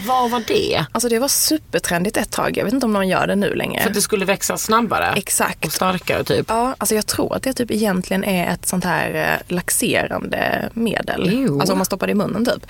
Speaker 3: Vad var det?
Speaker 5: Alltså det var supertrendigt ett tag. Jag vet inte om någon gör det nu längre.
Speaker 3: För att det skulle växa snabbare
Speaker 5: Exakt.
Speaker 3: och starkare typ.
Speaker 5: Ja, alltså jag tror att det typ egentligen är ett sånt här eh, laxerande medel.
Speaker 3: Ew.
Speaker 5: Alltså om man stoppar det i munnen typ.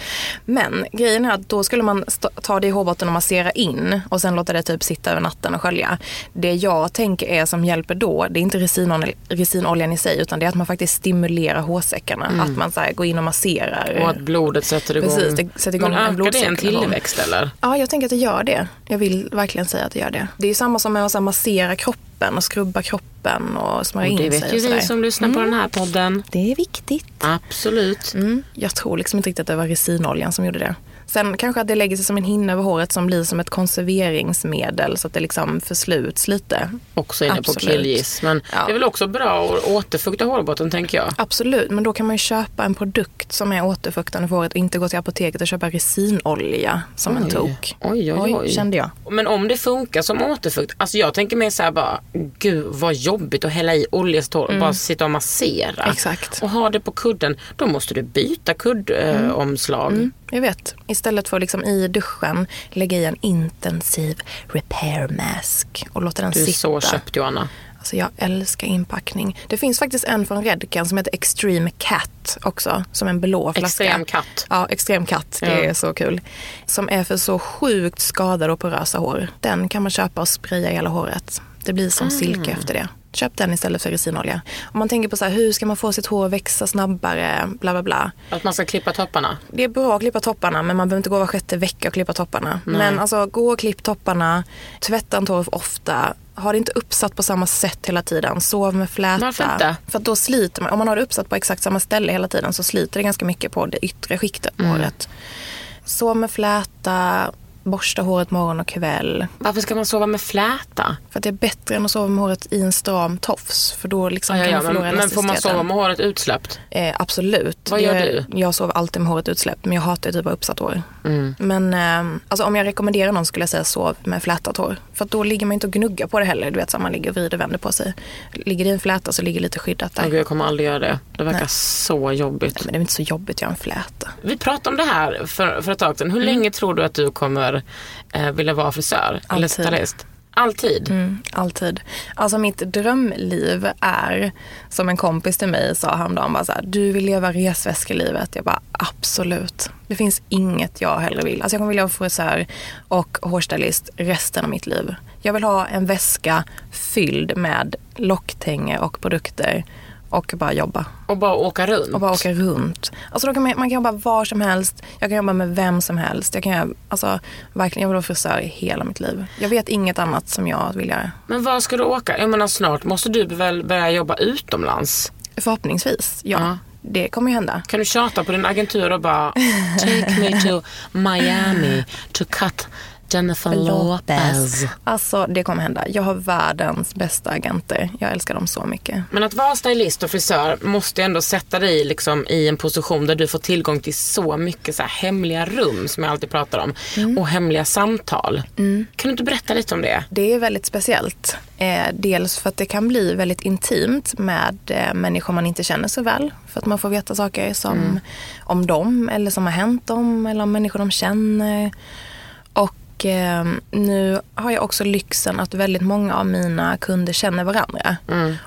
Speaker 5: Men grejen är att då skulle man ta det i hårbotten och massera in och sen låta det typ sitta över natten och skölja. Det jag tänker är som hjälper då, det är inte resinol- resinoljan i sig utan det är att man faktiskt stimulerar hårsäckarna. Att man så går in och masserar.
Speaker 3: Mm. Och att blodet sätter igång.
Speaker 5: Precis, det sätter igång
Speaker 3: Men
Speaker 5: en
Speaker 3: ökar det en tillväxt eller?
Speaker 5: Ja, jag tänker att det gör det. Jag vill verkligen säga att det gör det. Det är samma som med att massera kroppen och skrubba kroppen och smörja in
Speaker 3: det
Speaker 5: sig
Speaker 3: vet
Speaker 5: och
Speaker 3: ju vi som lyssnar på den här podden.
Speaker 5: Det är viktigt.
Speaker 3: Absolut.
Speaker 5: Mm. Jag tror liksom inte riktigt att det var resinoljan som gjorde det. Sen kanske att det lägger sig som en hinna över håret som blir som ett konserveringsmedel så att det liksom försluts lite.
Speaker 3: Också inne på
Speaker 5: Absolut.
Speaker 3: killgiss. Men
Speaker 5: Ja.
Speaker 3: det är väl också bra att återfukta hårbotten tänker jag.
Speaker 5: Absolut, men då kan man ju köpa en produkt som är återfuktande för håret och inte gå till apoteket och köpa resinolja som en
Speaker 3: Oj.
Speaker 5: tok.
Speaker 3: Oj, oj, oj.
Speaker 5: kände jag.
Speaker 3: Men om det funkar som återfukt, alltså jag tänker mer så här bara, gud vad jobbigt att hälla i olja i och bara sitta och massera.
Speaker 5: Exakt.
Speaker 3: Och ha det på kudden, då måste du byta kuddomslag.
Speaker 5: Mm, jag vet. Istället för liksom i duschen lägga i en intensiv repair mask och låta den
Speaker 3: Du är
Speaker 5: sitta.
Speaker 3: så köpt Johanna.
Speaker 5: Alltså jag älskar inpackning. Det finns faktiskt en från Redken som heter Extreme Cat också. Som en blå flaska.
Speaker 3: Extrem katt.
Speaker 5: Ja, Extrem Cat. Det
Speaker 3: Ja.
Speaker 5: är så kul. Som är för så sjukt skadade och porösa hår. Den kan man köpa och spraya i hela håret. Det blir som silke efter det. Köp den istället för resinolja. Om man tänker på så här, hur ska man få sitt hår att växa snabbare, bla bla bla.
Speaker 3: Att man ska klippa topparna.
Speaker 5: Det är bra att klippa topparna men man behöver inte gå var sjätte vecka och klippa topparna. Men alltså gå och klipp topparna, tvätta inte hår ofta. Ha det inte uppsatt på samma sätt hela tiden. Sov med fläta.
Speaker 3: Varför inte?
Speaker 5: För att då sliter man. Om man har det uppsatt på exakt samma ställe hela tiden så sliter det ganska mycket på det yttre skiktet på
Speaker 3: Mm.
Speaker 5: håret. Sov med fläta, borsta håret morgon och kväll.
Speaker 3: Varför ska man sova med fläta?
Speaker 5: För att det är bättre än att sova med håret i en stram tofs. För då liksom
Speaker 3: Ja, ja,
Speaker 5: kan man förlora
Speaker 3: men, men får man sova med håret utsläppt?
Speaker 5: Eh, absolut.
Speaker 3: Vad gör
Speaker 5: jag,
Speaker 3: du?
Speaker 5: Jag sover alltid med håret utsläppt men jag hatar typ att ha uppsatt hår.
Speaker 3: Mm.
Speaker 5: Men eh, alltså, om jag rekommenderar någon skulle jag säga sov med flätat hår. För att då ligger man inte och gnuggar på det heller. Du vet så man ligger och vrider och vänder på sig. Ligger det i en fläta så ligger det lite skyddat där.
Speaker 3: Gud, jag kommer aldrig göra det. Det verkar
Speaker 5: Nej.
Speaker 3: så jobbigt.
Speaker 5: Men det är inte så jobbigt att göra en fläta.
Speaker 3: Vi pratade om det här för, för ett tag sedan. Hur
Speaker 5: Mm.
Speaker 3: länge tror du att du kommer eh, vilja vara frisör? Eller
Speaker 5: Alltid.
Speaker 3: stylist? Alltid?
Speaker 5: Mm, alltid. Alltså mitt drömliv är, som en kompis till mig sa häromdagen, bara så här, du vill leva resväskelivet. Jag bara absolut. Det finns inget jag hellre vill. Alltså jag kommer vilja vara frisör och hårstylist resten av mitt liv. Jag vill ha en väska fylld med locktänger och produkter och bara jobba.
Speaker 3: Och bara åka runt?
Speaker 5: Och bara åka runt. Alltså kan man, man kan jobba var som helst. Jag kan jobba med vem som helst. Jag kan alltså verkligen, jag vill vara frisör i hela mitt liv. Jag vet inget annat som jag vill göra.
Speaker 3: Men var ska du åka? Jag menar snart måste du väl börja jobba utomlands?
Speaker 5: Förhoppningsvis, ja.
Speaker 3: Ja.
Speaker 5: Det kommer ju hända.
Speaker 3: Kan du tjata på din agentur och bara Take me to Miami to cut Jennifer Lopez.
Speaker 5: Alltså det kommer hända. Jag har världens bästa agenter. Jag älskar dem så mycket.
Speaker 3: Men att vara stylist och frisör måste ändå sätta dig liksom i en position där du får tillgång till så mycket så här hemliga rum som jag alltid pratar om.
Speaker 5: Mm.
Speaker 3: Och hemliga samtal. Kan du inte berätta lite om det?
Speaker 5: Det är väldigt speciellt. Eh, dels för att det kan bli väldigt intimt med eh, människor man inte känner så väl. För att man får veta saker som om dem eller som har hänt dem eller om människor de känner. Och eh, nu har jag också lyxen att väldigt många av mina kunder känner varandra.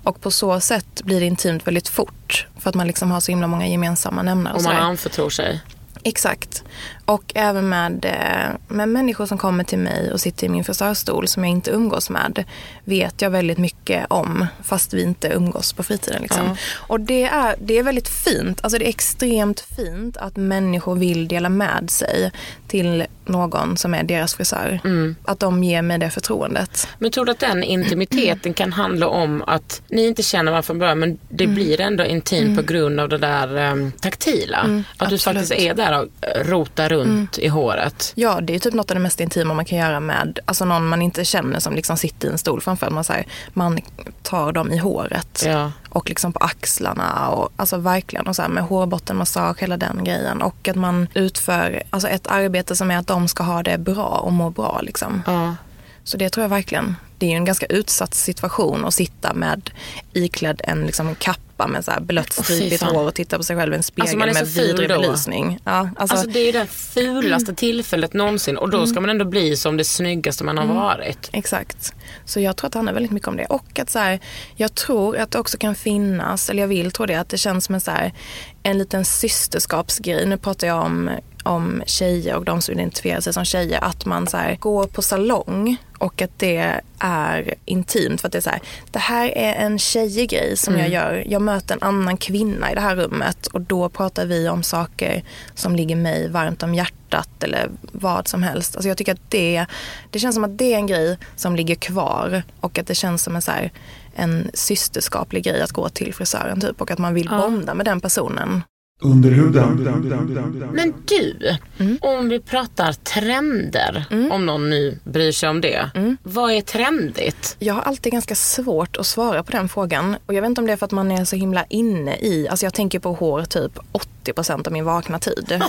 Speaker 5: Och på så sätt blir det intimt väldigt fort. För att man liksom har så himla många gemensamma nämnare.
Speaker 3: Om man anförtror sig.
Speaker 5: Exakt. Och även med, eh, med människor som kommer till mig och sitter i min frisörstol som jag inte umgås med vet jag väldigt mycket om fast vi inte umgås på fritiden. Liksom. Och det är, det är väldigt fint, alltså det är extremt fint att människor vill dela med sig till någon som är deras frisör. Att de ger mig det förtroendet.
Speaker 3: Men tror du att den intimiteten kan handla om att ni inte känner varandra från början men det blir ändå intimt på grund av det där um, taktila? att du
Speaker 5: Mm. absolut. Mm.
Speaker 3: faktiskt är där och eh, rotar runt i håret.
Speaker 5: Ja, det är typ något av det mest intima man kan göra med alltså någon man inte känner som liksom sitter i en stol framför en. Man, så här, man tar dem i håret
Speaker 3: Ja.
Speaker 5: och liksom på axlarna och alltså verkligen och så här med hårbottenmassage, hela den grejen. Och att man utför alltså ett arbete som är att de ska ha det bra och må bra liksom.
Speaker 3: Ja.
Speaker 5: Så det tror jag verkligen. Det är ju en ganska utsatt situation att sitta med iklädd en liksom kappa med så här blött stripigt hår och titta på sig själv i en spegel
Speaker 3: Alltså,
Speaker 5: med vidrig belysning. Ja, alltså,
Speaker 3: Alltså det är ju det fulaste tillfället någonsin och då ska man ändå bli som det snyggaste man har varit.
Speaker 5: Exakt. Så jag tror att det handlar väldigt mycket om det. Och att så här, jag tror att det också kan finnas, eller jag vill tro det, att det känns som en, så här, en liten systerskapsgrej. Nu pratar jag om, om tjejer och de som identifierar sig som tjejer. Att man så här, går på salong och att det är intimt. För att det är så här, det här är en tjejgrej som jag gör. Jag möter en annan kvinna i det här rummet och då pratar vi om saker som ligger mig varmt om hjärtat eller vad som helst. Alltså jag tycker att det, det känns som att det är en grej som ligger kvar och att det känns som en, så här, en systerskaplig grej att gå till frisören typ och att man vill bonda med den personen.
Speaker 7: Under huden.
Speaker 3: Men du,
Speaker 5: Mm.
Speaker 3: om vi pratar trender, om någon nu bryr sig om det.
Speaker 5: Mm.
Speaker 3: Vad är trendigt?
Speaker 5: Jag har alltid ganska svårt att svara på den frågan. Och jag vet inte om det är för att man är så himla inne i, alltså jag tänker på hår typ 80% av min vakna tid.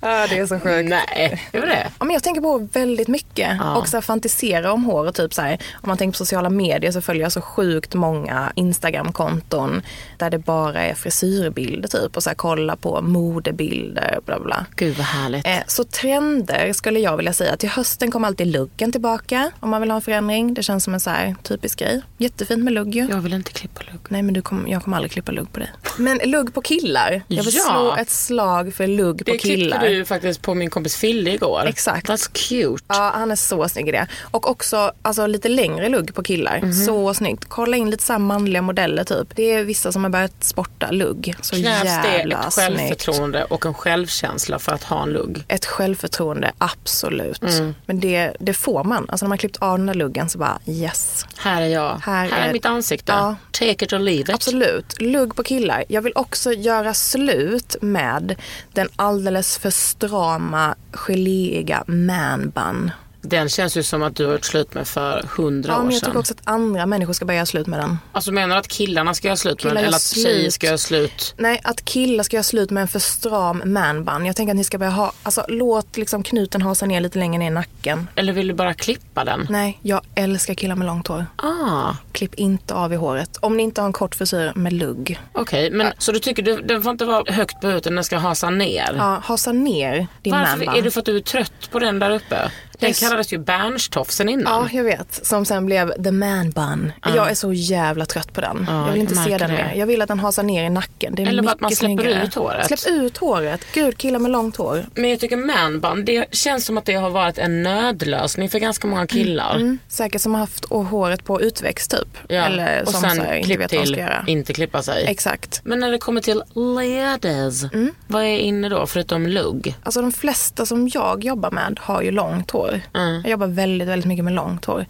Speaker 5: ja, det är så sjukt.
Speaker 3: Nej, är det
Speaker 5: Ja, men jag tänker på väldigt mycket och så här, fantisera om håret. Typ så här, om man tänker på sociala medier så följer jag så sjukt många Instagram-konton där det bara är frisyrbilder typ och så här, kolla på modebilder bla bla.
Speaker 3: Gud vad härligt.
Speaker 5: Eh, så trender skulle jag vilja säga. Till hösten kommer alltid luggen tillbaka om man vill ha en förändring. Det känns som en så här typisk grej. Jättefint med lugg ju.
Speaker 3: Jag vill inte klippa lugg.
Speaker 5: Nej men du kom, jag kommer aldrig klippa lugg på dig. Men lugg på killar. Jag vill
Speaker 3: Ja.
Speaker 5: slå ett slag för lugg på
Speaker 3: Det
Speaker 5: killar.
Speaker 3: klippte du faktiskt på min kompis Fille igår.
Speaker 5: Exakt.
Speaker 3: That's cute.
Speaker 5: Ja, han är så snygg i det. Och också alltså, lite längre lugg på killar.
Speaker 3: Mhm.
Speaker 5: Så snyggt. Kolla in lite så manliga modeller typ. Det är vissa som har börjat sporta lugg. Så
Speaker 3: Krävs det
Speaker 5: jävla
Speaker 3: ett
Speaker 5: snyggt.
Speaker 3: självförtroende och en självkänsla för att ha en lugg?
Speaker 5: Ett självförtroende, absolut.
Speaker 3: Mm.
Speaker 5: Men det, det får man. Alltså när man klippt av den där luggen så bara yes.
Speaker 3: Här är jag.
Speaker 5: Här
Speaker 3: Här, är,
Speaker 5: är-
Speaker 3: mitt ansikte.
Speaker 5: Ja.
Speaker 3: Take it or leave it.
Speaker 5: Absolut. Lugg på killar. Jag vill också göra slut med den alldeles för strama, geléiga manbun.
Speaker 3: Den känns ju som att du har gjort slut med för hundra
Speaker 5: Ja,
Speaker 3: år
Speaker 5: men jag
Speaker 3: sedan.
Speaker 5: tycker också att andra människor ska börja göra slut med den.
Speaker 3: Alltså menar du att killarna ska göra slut med
Speaker 5: Killar
Speaker 3: den eller att tjejer ska göra slut?
Speaker 5: Nej, att killar ska göra slut med en för stram manbun. Jag tänker att ni ska börja ha, alltså låt liksom knuten hasa ner lite längre ner i nacken.
Speaker 3: Eller vill du bara klippa den?
Speaker 5: Nej, jag älskar killar med långt hår.
Speaker 3: Ah,
Speaker 5: Klipp inte av i håret. Om ni inte har en kort frisyr med lugg.
Speaker 3: okej. Men Så du tycker du, den får inte vara högt på huvudet, den ska hasa ner?
Speaker 5: Ja, hasa ner din
Speaker 3: Varför?
Speaker 5: manbun.
Speaker 3: Är det för att du är trött på den där uppe? Den kallades ju Bernschtofsen innan.
Speaker 5: Ja, jag vet. Som sen blev the man bun. Jag är så jävla trött på den.
Speaker 3: Ja,
Speaker 5: jag vill inte
Speaker 3: jag
Speaker 5: se den
Speaker 3: det.
Speaker 5: mer. Jag vill att den hasar ner i nacken. Det är
Speaker 3: Eller bara att man släpper
Speaker 5: snyggare.
Speaker 3: ut håret.
Speaker 5: Släpp ut håret. Gud, killar med långt hår.
Speaker 3: Men jag tycker manbun, det känns som att det har varit en nödlösning för ganska många killar.
Speaker 5: Mm. Säkert som har haft håret på utväxt typ.
Speaker 3: Ja.
Speaker 5: Eller
Speaker 3: och
Speaker 5: som
Speaker 3: sen
Speaker 5: så här, inte vet vad
Speaker 3: till
Speaker 5: ska göra.
Speaker 3: inte klippa sig.
Speaker 5: Exakt.
Speaker 3: Men när det kommer till ladies,
Speaker 5: Mm.
Speaker 3: vad är inne då förutom lugg?
Speaker 5: Alltså de flesta som jag jobbar med har ju långt hår. Jag jobbar väldigt, väldigt mycket med långt hår.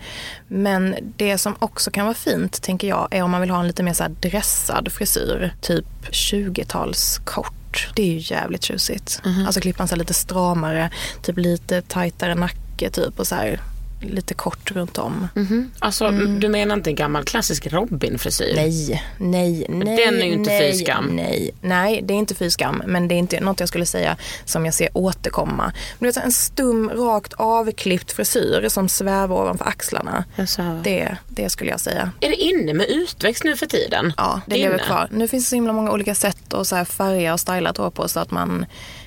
Speaker 5: Men det som också kan vara fint, tänker jag, är om man vill ha en lite mer så dressad frisyr. Typ 20-tals kort. Det är ju jävligt tjusigt. Alltså klippa en så här lite stramare, typ lite tajtare nacke typ och så här lite kort runt om.
Speaker 3: Alltså du menar inte en gammal klassisk Robin-frisyr?
Speaker 5: Mm. Nej, nej, nej.
Speaker 3: Den är ju inte
Speaker 5: nej,
Speaker 3: fy skam.
Speaker 5: Nej, nej, det är inte fy skam. Men det är inte något jag skulle säga som jag ser återkomma. Men du vet, en stum, rakt avklippt frisyr som svävar ovanför axlarna. Det, det skulle jag säga.
Speaker 3: Är det inne med utväxt nu för tiden?
Speaker 5: Ja, det
Speaker 3: är
Speaker 5: lever
Speaker 3: inne.
Speaker 5: kvar. Nu finns det så himla många olika sätt att så här färga och styla ett hår på så att man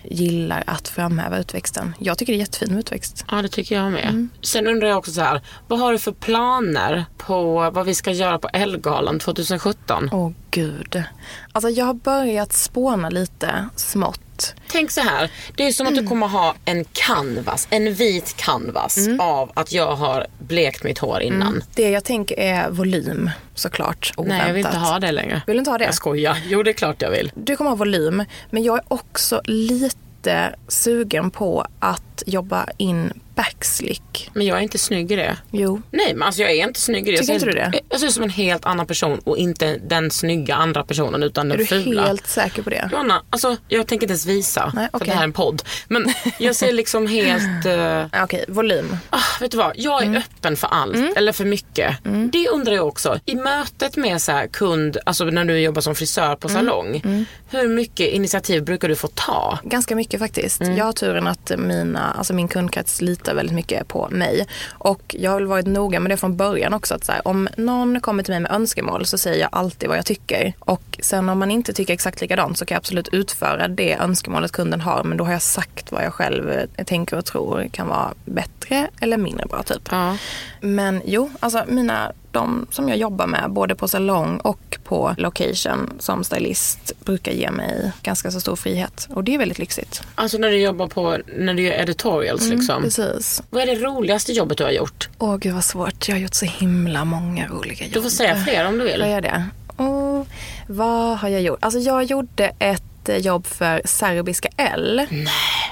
Speaker 5: gillar att framhäva utväxten. Jag tycker det är jättefint med utväxt.
Speaker 3: Ja, det tycker jag med.
Speaker 5: Mm.
Speaker 3: Sen undrar jag också så här, vad har du för planer på vad vi ska göra på Ellegalan 2017?
Speaker 5: Åh gud. Alltså jag har börjat spåna lite smått.
Speaker 3: Tänk så här, det är som
Speaker 5: Mm.
Speaker 3: att du kommer ha en canvas, en vit canvas
Speaker 5: Mm.
Speaker 3: av att jag har blekt mitt hår innan.
Speaker 5: Det jag tänker är volym såklart. Oväntat.
Speaker 3: Nej, jag vill inte ha det längre.
Speaker 5: Vill du inte ha det?
Speaker 3: Jag skojar. Jo, det är klart jag vill.
Speaker 5: Du kommer ha volym, men jag är också lite sugen på att jobba in backslick.
Speaker 3: Men jag är inte snygg i det.
Speaker 5: Jo.
Speaker 3: Nej, men alltså jag är inte snygg i det.
Speaker 5: Tycker inte du det?
Speaker 3: Jag ser ut som en helt annan person och inte den snygga andra personen utan
Speaker 5: Är
Speaker 3: den
Speaker 5: du
Speaker 3: fula.
Speaker 5: helt säker på det?
Speaker 3: Johanna, alltså jag tänker inte ens visa
Speaker 5: Nej,
Speaker 3: för
Speaker 5: okej.
Speaker 3: det här är en podd. Men jag ser liksom helt...
Speaker 5: Ja, Okej, volym.
Speaker 3: Ah, vet du vad, jag är
Speaker 5: Mm.
Speaker 3: öppen för allt, eller för mycket. Det undrar jag också. I mötet med så här kund, alltså när du jobbar som frisör
Speaker 5: Mm.
Speaker 3: på salong, hur mycket initiativ brukar du få ta?
Speaker 5: Ganska mycket faktiskt.
Speaker 3: Mm.
Speaker 5: Jag har turen att mina, alltså min kundkrets litar väldigt mycket på mig. Och jag har väl varit noga med det från början också. Att så här, om någon kommer till mig med önskemål så säger jag alltid vad jag tycker. Och sen om man inte tycker exakt likadant så kan jag absolut utföra det önskemålet kunden har. Men då har jag sagt vad jag själv eh, tänker och tror kan vara bättre eller mindre bra typ.
Speaker 3: Ja.
Speaker 5: Men jo, alltså mina, de som jag jobbar med både på salong och på location som stylist brukar ge mig ganska så stor frihet. Och det är väldigt lyxigt.
Speaker 3: Alltså när du jobbar på, när du gör editorials liksom.
Speaker 5: Mm, Precis.
Speaker 3: Vad är det roligaste jobbet du har gjort?
Speaker 5: Åh gud vad svårt. Jag har gjort så himla många roliga jobb.
Speaker 3: Du får säga fler om du vill.
Speaker 5: Vad är det? Åh, vad har jag gjort? Alltså jag gjorde ett eh, jobb för Serbiska L.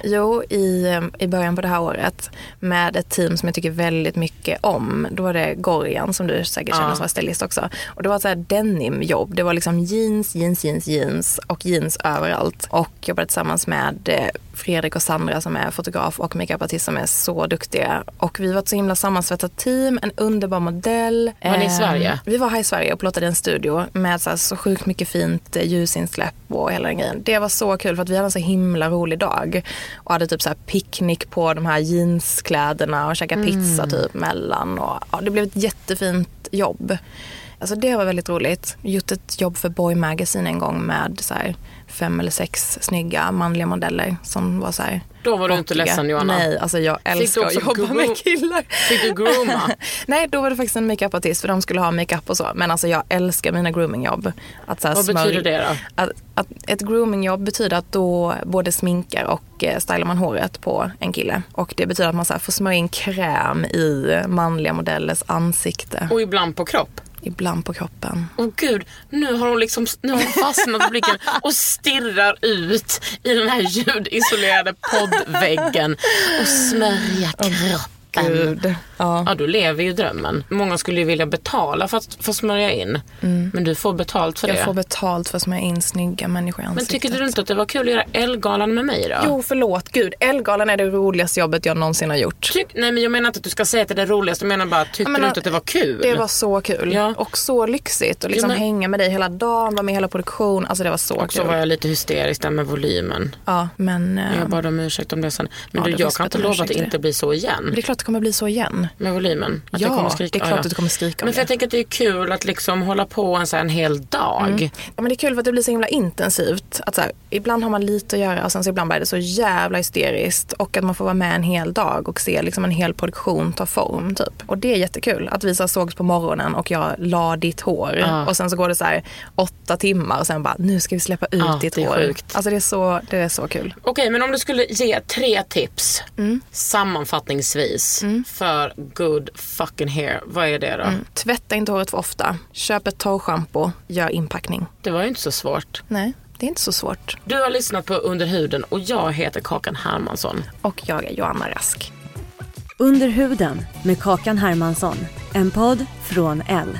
Speaker 5: Jo, i, eh, i början på det här året med ett team som jag tycker väldigt mycket om. Då var det Gorian som du säkert känner
Speaker 3: Ja.
Speaker 5: som var stylist också. Och det var så här denimjobb. Det var liksom jeans, jeans, jeans, jeans och jeans överallt. Och jobbade tillsammans med eh, Fredrik och Sandra som är fotograf och makeupartist som är så duktiga. Och vi var ett så himla sammansvetsat team, en underbar modell.
Speaker 3: Var ni i
Speaker 5: Eh,
Speaker 3: Sverige?
Speaker 5: Vi var här i Sverige och plottade en studio med så, här, så sjukt mycket fint eh, ljusinsläpp och hela den grejen. Det var så kul för att vi hade en så himla rolig dag. Och hade typ så här picknick på de här jeanskläderna och käkade pizza typ mellan. Och, ja, det blev ett jättefint jobb. Alltså det var väldigt roligt. Gjort ett jobb för Boy Magazine en gång med så här, fem eller sex snygga manliga modeller som var så här
Speaker 3: Då var du inte ledsen Johanna?
Speaker 5: Nej, alltså jag älskar att jobba
Speaker 3: groom-
Speaker 5: med killar.
Speaker 3: Fick du grooma?
Speaker 5: Nej, då var det faktiskt en makeupartist för de skulle ha makeup och så. Men alltså jag älskar mina groomingjobb. Att så
Speaker 3: Vad betyder det då?
Speaker 5: Att, att ett groomingjobb betyder att då både sminkar och eh, stylar man håret på en kille. Och det betyder att man så får smörja in kräm i manliga modellers ansikte.
Speaker 3: Och ibland på kropp?
Speaker 5: Ibland på kroppen.
Speaker 3: Åh gud, nu har hon liksom nu har hon fastnat i blicken och stirrar ut i den här ljudisolerade poddväggen och smörjer kroppen.
Speaker 5: Gud. Ja.
Speaker 3: Ja, du lever ju drömmen. Många skulle ju vilja betala för att få smörja in. Men du får betalt för
Speaker 5: Jag
Speaker 3: det.
Speaker 5: får betalt för att smörja in snygga människor i
Speaker 3: Men
Speaker 5: ansiktet.
Speaker 3: tycker du inte att det var kul att göra Ellegalan med mig då?
Speaker 5: Jo, förlåt. Gud, Ellegalan är det roligaste jobbet jag någonsin har gjort.
Speaker 3: Tyck, nej men jag menar inte att du ska säga att det är det roligaste. Jag menar bara, tyckte
Speaker 5: men,
Speaker 3: du inte att det var kul?
Speaker 5: Det var så kul.
Speaker 3: Ja.
Speaker 5: Och så lyxigt. Och liksom
Speaker 3: Ja, men-
Speaker 5: hänga med dig hela dagen, vara med i hela produktion. Alltså det var så
Speaker 3: Och så
Speaker 5: kul.
Speaker 3: var jag lite hysterisk där med volymen.
Speaker 5: Ja, men... eh,
Speaker 3: Jag bad om ursäkt om det sen. Men
Speaker 5: Ja,
Speaker 3: du, jag kan inte lova att det inte blir så igen.
Speaker 5: Men det är klart det kommer bli så igen.
Speaker 3: Med volymen? Att
Speaker 5: Ja,
Speaker 3: jag kommer skrika?
Speaker 5: det är klart att du kommer skrika
Speaker 3: Men för
Speaker 5: det.
Speaker 3: jag tänker att det är kul att liksom hålla på en, så en hel dag.
Speaker 5: Ja, men det är kul för att det blir så himla intensivt. Att så här, ibland har man lite att göra och sen så ibland blir det så jävla hysteriskt. Och att man får vara med en hel dag och se liksom en hel produktion ta form. Typ. Och det är jättekul. Att vi så sågs på morgonen och jag la ditt hår.
Speaker 3: Ja.
Speaker 5: Och sen så går det så här åtta timmar och sen bara nu ska vi släppa ut
Speaker 3: Ja,
Speaker 5: ditt
Speaker 3: det är
Speaker 5: hår.
Speaker 3: sjukt.
Speaker 5: Alltså det är, så, det är så kul.
Speaker 3: Okej, men om du skulle ge tre tips
Speaker 5: Mm.
Speaker 3: sammanfattningsvis för good fucking hair, vad är det då?
Speaker 5: Mm. Tvätta inte håret för ofta. Köp ett torrschampo. Gör inpackning.
Speaker 3: Det var ju inte så svårt.
Speaker 5: Nej, det är inte så svårt.
Speaker 3: Du har lyssnat på Under huden och jag heter Kakan Hermansson.
Speaker 5: Och jag är Joanna Rask.
Speaker 1: Under huden med Kakan Hermansson. En podd från L.